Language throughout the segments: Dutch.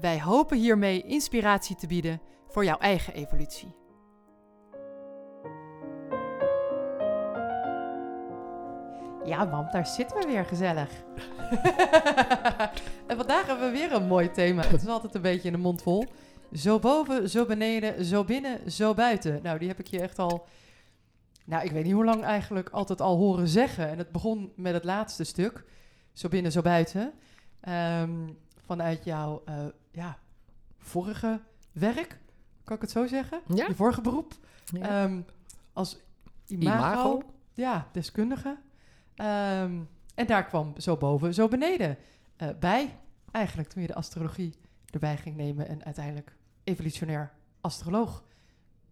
Wij hopen hiermee inspiratie te bieden voor jouw eigen evolutie. Ja, mam, daar zitten we weer gezellig. en vandaag hebben we weer een mooi thema. Het is altijd een beetje in de mond vol. Zo boven, zo beneden, zo binnen, zo buiten. Nou, die heb ik je echt al, nou, ik weet niet hoe lang eigenlijk, altijd al horen zeggen. En het begon met het laatste stuk. Zo binnen, zo buiten. Ehm, vanuit jouw eh, ja, vorige werk, kan ik het zo zeggen? Ja. Je vorige beroep. Ja. Ehm, als imago, Imago. Ja, deskundige. Ehm, en daar kwam zo boven, zo beneden eh, bij. Eigenlijk toen je de astrologie erbij ging nemen en uiteindelijk evolutionair astroloog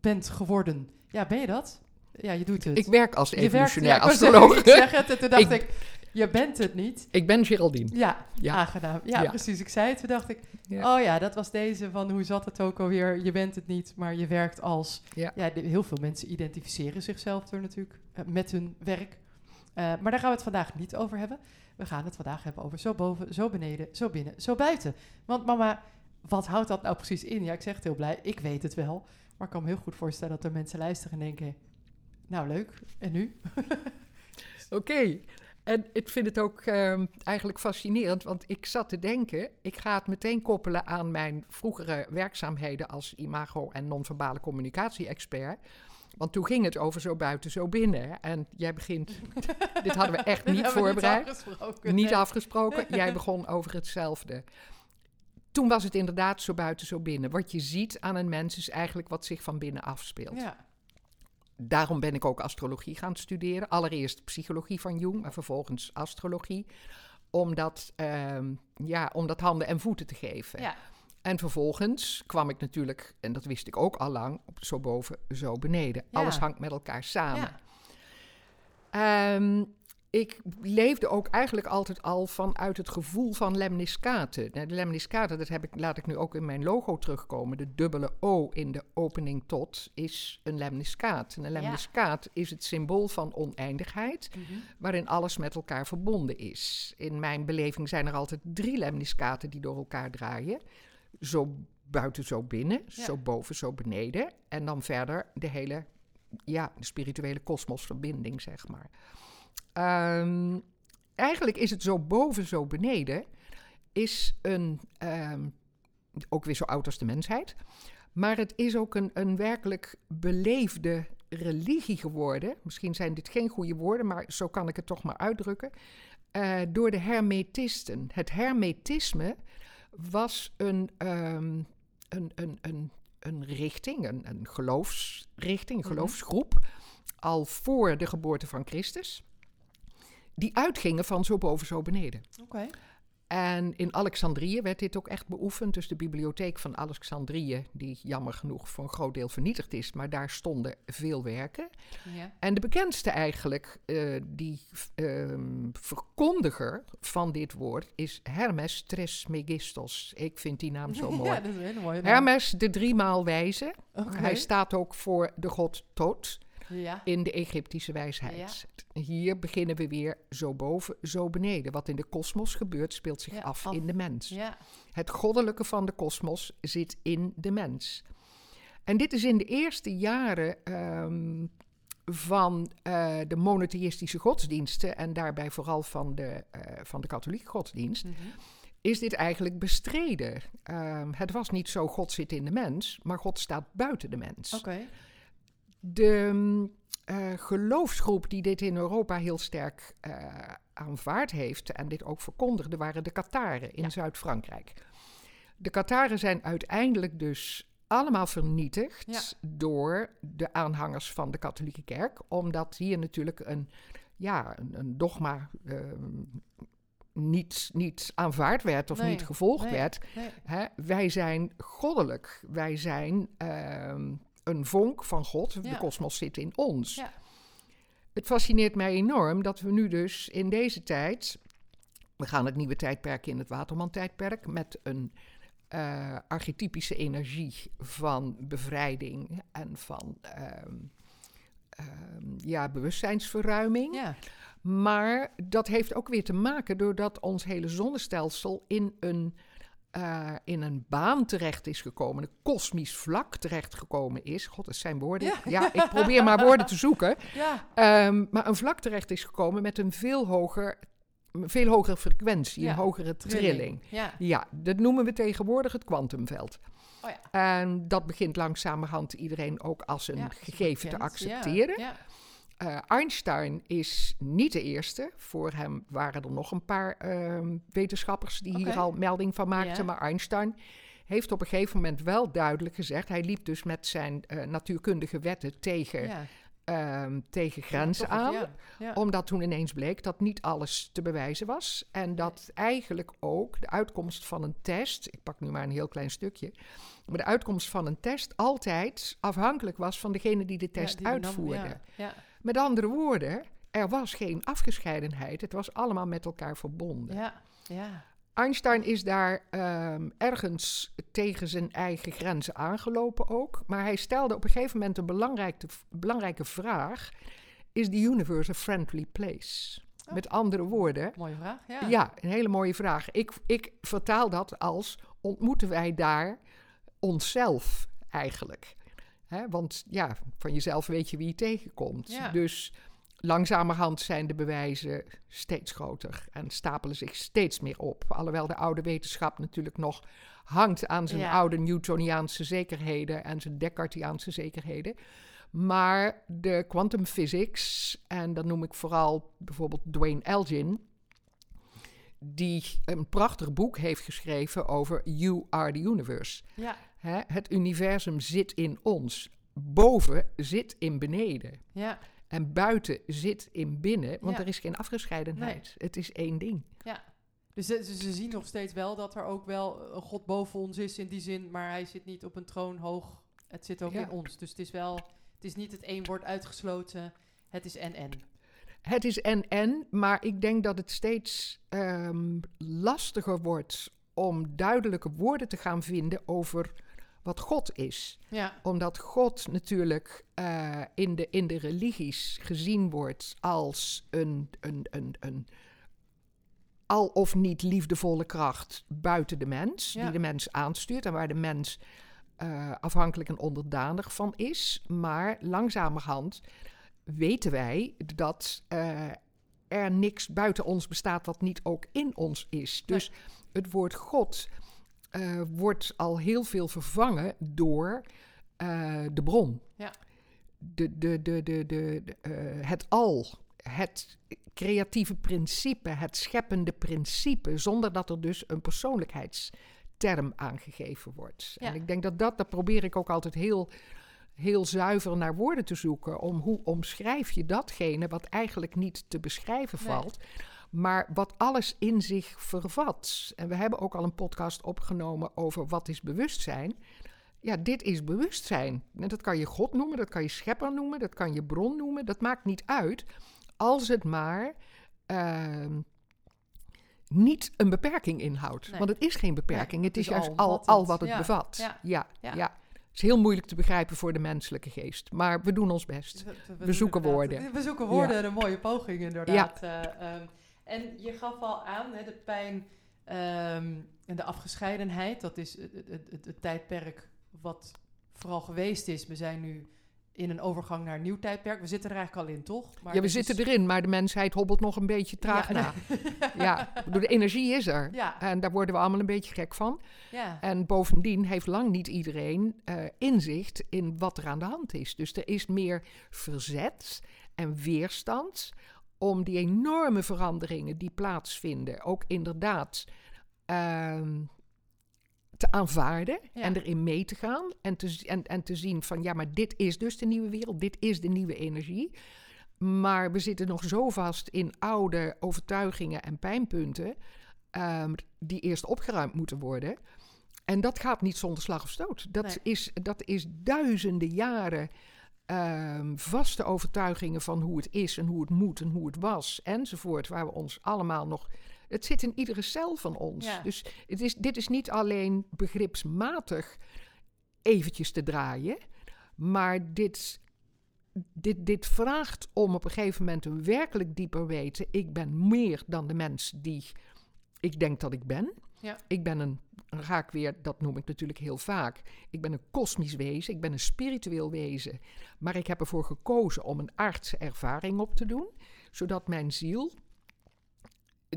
bent geworden. Ja, ben je dat? Ja, je doet het. ik werk als werkt- evolutionair ja, astroloog. Ik zeg het en toen dacht ik, Ik- je bent het niet. Ik ben Geraldine. Ja, Ja. aangenaam. Ja, Ja. precies. Ik zei het, toen dacht ik, Ja. oh ja, dat was deze van hoe zat het ook alweer? Je bent het niet, maar je werkt als... Ja. de- heel veel mensen identificeren zichzelf er natuurlijk eh, met hun werk. Eh, maar daar gaan we het vandaag niet over hebben. We gaan het vandaag hebben over zo boven, zo beneden, zo binnen, zo buiten. Want mama, wat houdt dat nou precies in? Ja, ik zeg het heel blij, ik weet het wel. Maar ik kan me heel goed voorstellen dat er mensen luisteren en denken... Nou, leuk. En nu? Oké. En ik vind het ook ehm, eigenlijk fascinerend, want ik zat te denken, ik ga het meteen koppelen aan mijn vroegere werkzaamheden als imago- en non-verbale communicatie-expert. Want toen ging het over zo buiten, zo binnen. En jij begint, dit hadden we echt niet voorbereid. afgesproken. Niet Nee. afgesproken. Jij begon over hetzelfde. Toen was het inderdaad zo buiten, zo binnen. Wat je ziet aan een mens is eigenlijk wat zich van binnen afspeelt. Ja, Daarom ben ik ook astrologie gaan studeren. Allereerst psychologie van Jung, maar vervolgens astrologie. Om dat, ehm, ja, om dat handen en voeten te geven. ja. En vervolgens kwam ik natuurlijk, en dat wist ik ook al lang, op zo boven, zo beneden. Ja. Alles hangt met elkaar samen. ja. Ehm, ik leefde ook eigenlijk altijd al vanuit het gevoel van lemniscate. Nou, de lemniscate, dat heb ik, laat ik nu ook in mijn logo terugkomen. De dubbele O in de opening tot is een lemniscaat. En een Ja. lemniscaat is het symbool van oneindigheid, Mhm. waarin alles met elkaar verbonden is. In mijn beleving zijn er altijd drie lemniscaten die door elkaar draaien. Zo buiten, zo binnen, Ja. zo boven, zo beneden. En dan verder de hele ja, de spirituele kosmosverbinding, zeg maar. Ehm, eigenlijk is het zo boven, zo beneden, is een, ehm, ook weer zo oud als de mensheid, maar het is ook een, een werkelijk beleefde religie geworden. Misschien zijn dit geen goede woorden, maar zo kan ik het toch maar uitdrukken. eh, door de hermetisten. Het hermetisme was een, ehm, een, een, een, een richting, een, een geloofsrichting, een Mhm. geloofsgroep, al voor de geboorte van Christus, die uitgingen van zo boven, zo beneden. Oké. En in Alexandrië werd dit ook echt beoefend. Dus de bibliotheek van Alexandrië, die jammer genoeg voor een groot deel vernietigd is, maar daar stonden veel werken. Ja. En de bekendste eigenlijk, eh, die ehm, verkondiger van dit woord, is Hermes Trismegistos. Ik vind die naam zo mooi. Ja, dat is een hele mooie naam. Hermes, de driemaal wijze. Hij staat ook voor de god Thoth Ja. in de Egyptische wijsheid. Hier beginnen we weer zo boven, zo beneden. Wat in de kosmos gebeurt, speelt zich Ja, af af. in de mens. Ja. Het goddelijke van de kosmos zit in de mens. En dit is in de eerste jaren ehm, van eh, de monotheïstische godsdiensten... en daarbij vooral van de, eh, van de katholieke godsdienst... Mhm. is dit eigenlijk bestreden. Ehm, het was niet zo God zit in de mens, maar God staat buiten de mens. Oké. De mm, eh, geloofsgroep die dit in Europa heel sterk eh, aanvaard heeft en dit ook verkondigde, waren de Kataren in Ja. Zuid-Frankrijk. De Kataren zijn uiteindelijk dus allemaal vernietigd Ja. door de aanhangers van de katholieke kerk, omdat hier natuurlijk een, ja, een, een dogma ehm, niet, niet aanvaard werd of Nee, niet gevolgd nee, werd. nee. Hè? Wij zijn goddelijk. Wij zijn ehm, een vonk van God. De kosmos zit in ons. Ja. Het fascineert mij enorm dat we nu dus in deze tijd... We gaan het nieuwe tijdperk in het Waterman-tijdperk... met een eh, archetypische energie van bevrijding en van ehm, ehm, ja, bewustzijnsverruiming. Ja, Maar dat heeft ook weer te maken doordat ons hele zonnestelsel in een, eh, in een baan terecht is gekomen, een kosmisch vlak terecht gekomen is. God, dat zijn woorden. Ja. Ja, ik probeer maar woorden te zoeken. ja, Ehm, maar een vlak terecht is gekomen met een veel, hoger, veel hogere frequentie, Ja, een hogere trilling. Ja, Ja, dat noemen we tegenwoordig het kwantumveld. Oh ja. En dat begint langzamerhand iedereen ook als een ja, gegeven te accepteren. Eh, Einstein is niet de eerste. Voor hem waren er nog een paar ehm, wetenschappers die hier al melding van maakten. Maar Einstein heeft op een gegeven moment wel duidelijk gezegd... hij liep dus met zijn eh, natuurkundige wetten tegen, ehm, tegen grenzen aan. Ja, ja. Omdat toen ineens bleek dat niet alles te bewijzen was. En dat eigenlijk ook de uitkomst van een test... ik pak nu maar een heel klein stukje... maar de uitkomst van een test altijd afhankelijk was... van degene die de test die uitvoerde. Ja. Met andere woorden, er was geen afgescheidenheid. Het was allemaal met elkaar verbonden. ja, ja. Einstein is daar ehm, ergens tegen zijn eigen grenzen aangelopen ook. Maar hij stelde op een gegeven moment een belangrijke, belangrijke vraag. Is the universe a friendly place? Oh. Met andere woorden, Mooie vraag. Ja. ja, een hele mooie vraag. Ik, ik vertaal dat als: ontmoeten wij daar onszelf eigenlijk? Hè, want ja, van jezelf weet je wie je tegenkomt. Ja. Dus langzamerhand zijn de bewijzen steeds groter en stapelen zich steeds meer op. Alhoewel de oude wetenschap natuurlijk nog hangt aan zijn Ja. oude Newtoniaanse zekerheden en zijn Descartiaanse zekerheden. Maar de quantum physics, en dan noem ik vooral bijvoorbeeld Dwayne Elgin, die een prachtig boek heeft geschreven over You Are the Universe. Ja, Hè, het universum zit in ons. Boven zit in beneden. ja, En buiten zit in binnen, want Ja. er is geen afgescheidenheid. Het is één ding. ja. Dus ze, ze zien nog steeds wel dat er ook wel een God boven ons is in die zin, maar hij zit niet op een troon hoog. Het zit ook Ja. in ons. Dus het is wel, het is niet het één wordt uitgesloten. Het is en-en. Het is en-en, maar ik denk dat het steeds ehm, lastiger wordt om duidelijke woorden te gaan vinden over wat God is. Ja, Omdat God natuurlijk eh, in, de, in de religies gezien wordt als een, een, een, een al of niet liefdevolle kracht buiten de mens, Ja. die de mens aanstuurt en waar de mens eh, afhankelijk en onderdanig van is. Maar langzamerhand weten wij dat eh, er niks buiten ons bestaat wat niet ook in ons is. Dus het woord God eh, wordt al heel veel vervangen door eh, de bron. Ja. De, de, de, de, de, de, het al, het creatieve principe, het scheppende principe, zonder dat er dus een persoonlijkheidsterm aangegeven wordt. Ja. En ik denk dat dat, daar probeer ik ook altijd heel, heel zuiver naar woorden te zoeken. Om hoe omschrijf je datgene wat eigenlijk niet te beschrijven Nee. valt. Maar wat alles in zich vervat. En we hebben ook al een podcast opgenomen over wat is bewustzijn. Ja, dit is bewustzijn. En dat kan je God noemen, dat kan je schepper noemen, dat kan je bron noemen. Dat maakt niet uit. Als het maar ehm, niet een beperking inhoudt. Nee. Want het is geen beperking. Nee, het is juist al al, wat al het- wat het ja, bevat. ja, Ja, ja. Ja. Is heel moeilijk te begrijpen voor de menselijke geest. Maar we doen ons best. We, We zoeken woorden. We zoeken woorden, een mooie poging inderdaad. Eh, ehm, en je gaf al aan, hè, de pijn ehm, en de afgescheidenheid, dat is het, het, het, het tijdperk wat vooral geweest is. We zijn nu in een overgang naar een nieuw tijdperk. We zitten er eigenlijk al in, toch? Maar ja, we dit zitten is- erin, maar de mensheid hobbelt nog een beetje traag Ja, na. Ja, de energie is er. Ja, En daar worden we allemaal een beetje gek van. ja. En bovendien heeft lang niet iedereen eh, inzicht in wat er aan de hand is. Dus er is meer verzet en weerstand om die enorme veranderingen die plaatsvinden ook inderdaad ehm, te aanvaarden Ja. en erin mee te gaan. En te, en, en te zien van ja, maar dit is dus de nieuwe wereld, dit is de nieuwe energie. Maar we zitten nog zo vast in oude overtuigingen en pijnpunten. ehm, die eerst opgeruimd moeten worden. En dat gaat niet zonder slag of stoot. Dat, Nee. is, dat is duizenden jaren ehm, vaste overtuigingen van hoe het is en hoe het moet en hoe het was enzovoort. Waar we ons allemaal nog. Het zit in iedere cel van ons. Ja. Dus het is, dit is niet alleen begripsmatig eventjes te draaien. Maar dit, dit, dit vraagt om op een gegeven moment een werkelijk dieper weten. Ik ben meer dan de mens die ik denk dat ik ben. Ja. Ik ben een, ga ik weer, dat noem ik natuurlijk heel vaak. Ik ben een kosmisch wezen, ik ben een spiritueel wezen. Maar ik heb ervoor gekozen om een aardse ervaring op te doen. Zodat mijn ziel,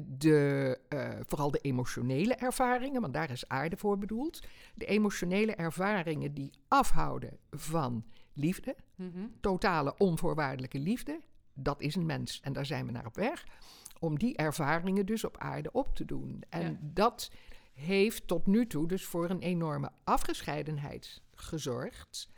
de, eh, vooral de emotionele ervaringen, want daar is aarde voor bedoeld. De emotionele ervaringen die afhouden van liefde, Mhm. totale onvoorwaardelijke liefde, dat is een mens. En daar zijn we naar op weg. Om die ervaringen dus op aarde op te doen. En Ja. dat heeft tot nu toe dus voor een enorme afgescheidenheid gezorgd.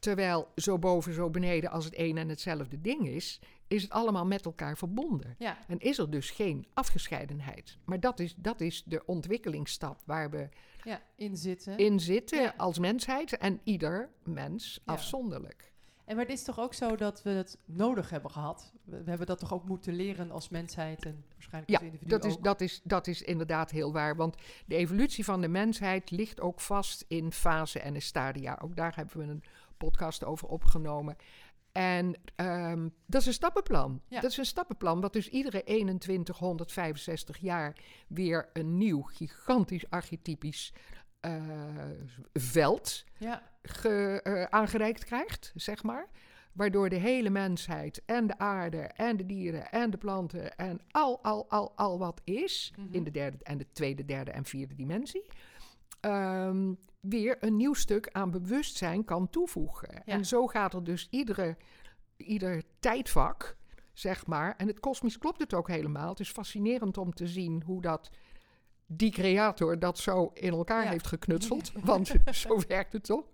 Terwijl zo boven, zo beneden als het een en hetzelfde ding is, is het allemaal met elkaar verbonden. Ja, En is er dus geen afgescheidenheid. Maar dat is, dat is de ontwikkelingsstap waar we ja, in zitten. in zitten Ja. als mensheid en ieder mens Ja. afzonderlijk. En maar het is toch ook zo dat we het nodig hebben gehad? We, hebben dat toch ook moeten leren als mensheid en waarschijnlijk Ja, als individu dat is, dat, is, dat is inderdaad heel waar. Want de evolutie van de mensheid ligt ook vast in fasen en in stadia. Ook daar hebben we een podcast over opgenomen. En ehm, dat is een stappenplan. Ja. Dat is een stappenplan wat dus iedere 2165 jaar weer een nieuw, gigantisch archetypisch eh, veld Ja, ge, eh, aangereikt krijgt, zeg maar. Waardoor de hele mensheid en de aarde en de dieren en de planten en al, al, al, al wat is Mhm. in de derde en de tweede, derde en vierde dimensie, ehm, weer een nieuw stuk aan bewustzijn kan toevoegen. En zo gaat er dus iedere, ieder tijdvak, zeg maar, en het kosmisch klopt het ook helemaal. Het is fascinerend om te zien hoe dat die creator dat zo in elkaar Ja. heeft geknutseld. Want zo werkt het toch?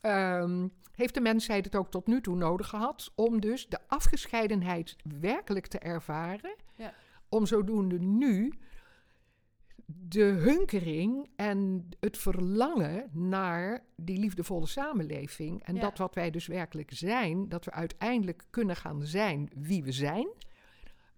Ehm, heeft de mensheid het ook tot nu toe nodig gehad om dus de afgescheidenheid werkelijk te ervaren. Ja. Om zodoende nu de hunkering en het verlangen naar die liefdevolle samenleving. En Ja. dat wat wij dus werkelijk zijn, dat we uiteindelijk kunnen gaan zijn wie we zijn.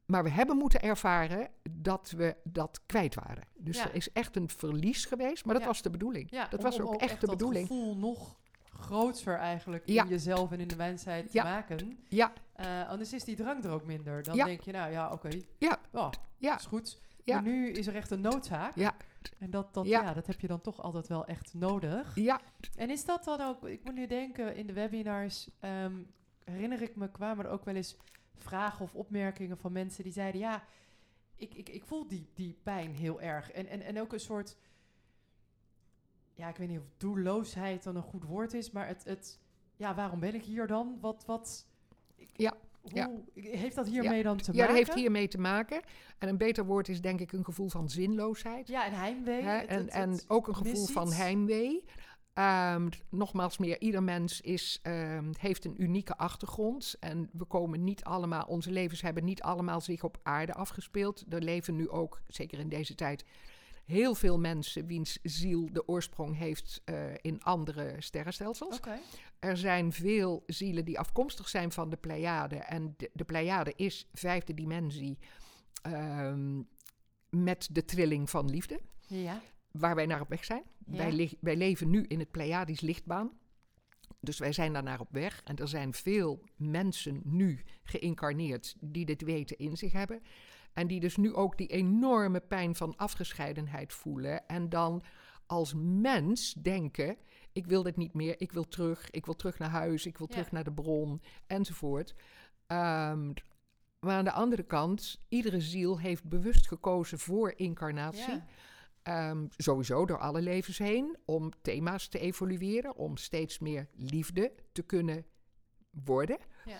Maar we hebben moeten ervaren dat we dat kwijt waren. Dus Ja. er is echt een verlies geweest, maar dat Ja. was de bedoeling. dat om- was om ook echt de dat bedoeling. gevoel nog groter eigenlijk in jezelf en in de mensheid te maken. Ja, Eh, anders is die drang er ook minder. Dan denk je, nou ja, oké, ja, oh, ja, is goed. Ja. Maar nu is er echt een noodzaak. ja, En dat, dat, Ja. ja. dat heb je dan toch altijd wel echt nodig. ja. En is dat dan ook, ik moet nu denken, in de webinars ehm, herinner ik me, kwamen er ook wel eens vragen of opmerkingen van mensen die zeiden, ja, ik, ik, ik voel die, die pijn heel erg. En, en, en ook een soort, ja, ik weet niet of doelloosheid dan een goed woord is, maar het, het ja, waarom ben ik hier dan? Wat, wat, hoe, ja. heeft dat hiermee dan te Ja, maken? dat heeft hiermee te maken. En een beter woord is denk ik een gevoel van zinloosheid. Ja, en heimwee. En, het- en ook een gevoel van heimwee. Ehm, nogmaals meer, ieder mens is, ehm, heeft een unieke achtergrond. En we komen niet allemaal, onze levens hebben niet allemaal zich op aarde afgespeeld. Er leven nu ook, zeker in deze tijd, heel veel mensen wiens ziel de oorsprong heeft eh, in andere sterrenstelsels. Er zijn veel zielen die afkomstig zijn van de Pleiade. En de, de Pleiade is vijfde dimensie ehm, met de trilling van liefde ja. waar wij naar op weg zijn. Ja. Wij, lig- wij leven nu in het Pleiadisch lichtbaan. Dus wij zijn daar naar op weg. En er zijn veel mensen nu geïncarneerd die dit weten in zich hebben. En die dus nu ook die enorme pijn van afgescheidenheid voelen. En dan als mens denken: ik wil dit niet meer, ik wil terug, ik wil terug naar huis, ik wil Ja. terug naar de bron, enzovoort. Ehm, maar aan de andere kant, iedere ziel heeft bewust gekozen voor incarnatie. Ja. Ehm, sowieso door alle levens heen, om thema's te evolueren, om steeds meer liefde te kunnen worden. Ja.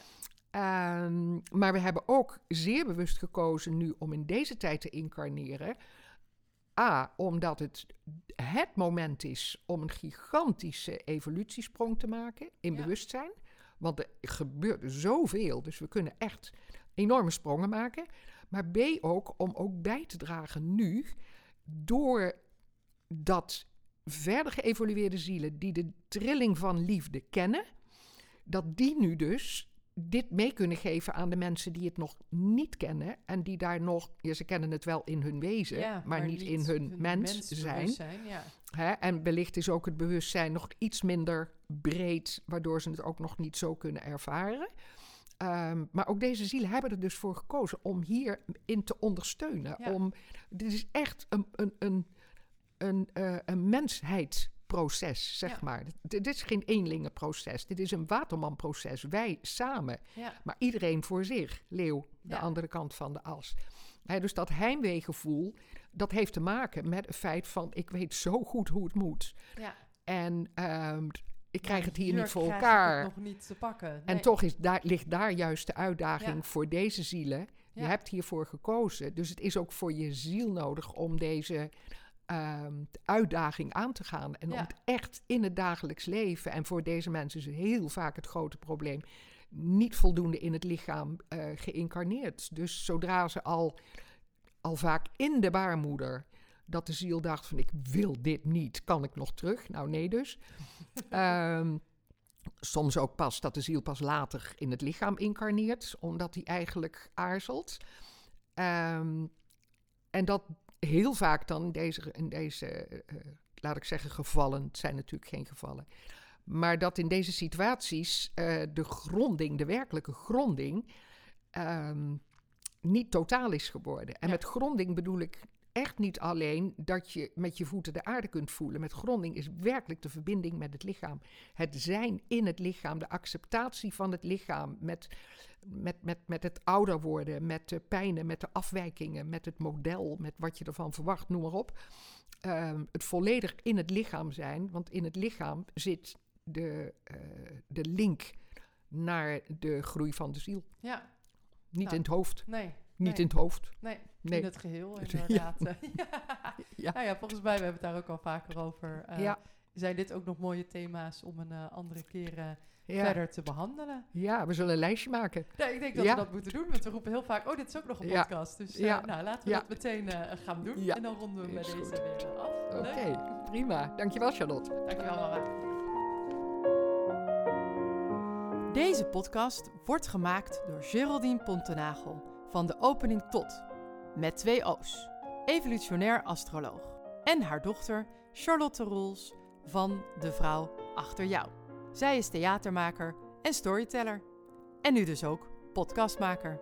Ehm, maar we hebben ook zeer bewust gekozen nu om in deze tijd te incarneren. A, omdat het het moment is om een gigantische evolutiesprong te maken in Ja. bewustzijn. Want er gebeurt zoveel, dus we kunnen echt enorme sprongen maken. Maar B ook om ook bij te dragen nu, door dat verder geëvolueerde zielen die de trilling van liefde kennen, dat die nu dus dit mee kunnen geven aan de mensen die het nog niet kennen en die daar nog, ja, ze kennen het wel in hun wezen, Ja, maar, niet in hun, mens zijn. Ja. Hè? En wellicht is ook het bewustzijn nog iets minder breed, waardoor ze het ook nog niet zo kunnen ervaren. Ehm, maar ook deze zielen hebben er dus voor gekozen om hierin te ondersteunen. Ja. Om, dit is echt een, een, een, een, eh, een mensheidsproces, zeg Ja. maar. Dit, dit is geen eenlingenproces. Dit is een watermanproces. Wij samen. Ja. Maar iedereen voor zich. Leeuw, de Ja. andere kant van de as. Dus dat heimweegevoel, dat heeft te maken met het feit van... ik weet zo goed hoe het moet. Ja. En ehm, ik krijg het hier niet voor elkaar. nog niet te pakken. En toch is daar, ligt daar juist de uitdaging voor deze zielen. Je hebt hiervoor gekozen. Dus het is ook voor je ziel nodig om deze ehm, uitdaging aan te gaan. En om het echt in het dagelijks leven. En voor deze mensen is het heel vaak het grote probleem. Niet voldoende in het lichaam eh geïncarneerd. Dus zodra ze al, al vaak in de baarmoeder. Dat de ziel dacht van ik wil dit niet, kan ik nog terug? Nou nee dus. Ehm, soms ook pas dat de ziel pas later in het lichaam incarneert, omdat hij eigenlijk aarzelt. Ehm, en dat heel vaak dan in deze, in deze eh, eh, laat ik zeggen, gevallen, het zijn natuurlijk geen gevallen, maar dat in deze situaties eh, de gronding, de werkelijke gronding, ehm, niet totaal is geworden. En Ja. met gronding bedoel ik echt niet alleen dat je met je voeten de aarde kunt voelen. Met gronding is werkelijk de verbinding met het lichaam. Het zijn in het lichaam, de acceptatie van het lichaam, met, met, met, met het ouder worden, met de pijnen, met de afwijkingen, met het model, met wat je ervan verwacht, noem maar op. Ehm, het volledig in het lichaam zijn, want in het lichaam zit de, eh, de link naar de groei van de ziel. Ja, Niet Nou, in het hoofd. nee. Niet nee, in het hoofd. Nee, Nee. in het geheel Ja. inderdaad. Ja. Ja. Nou ja, volgens mij, we hebben het daar ook al vaker over. eh, ja, Zijn dit ook nog mooie thema's om een eh, andere keer ja. verder te behandelen? ja, we zullen een lijstje maken. Ja, ik denk dat Ja. we dat moeten doen, want we roepen heel vaak... oh, dit is ook nog een podcast. Dus eh, nou, laten we dat meteen eh, gaan doen. En dan ronden we bij Is deze goed. weer af. Oké, Leuk. prima. Dankjewel, Charlotte. Dankjewel, mama. Deze podcast wordt gemaakt door Geraldine Pontenagel van de opening tot, met twee O's, evolutionair astroloog, en haar dochter Charlotte Roels van De Vrouw Achter Jou. Zij is theatermaker en storyteller. En nu dus ook podcastmaker.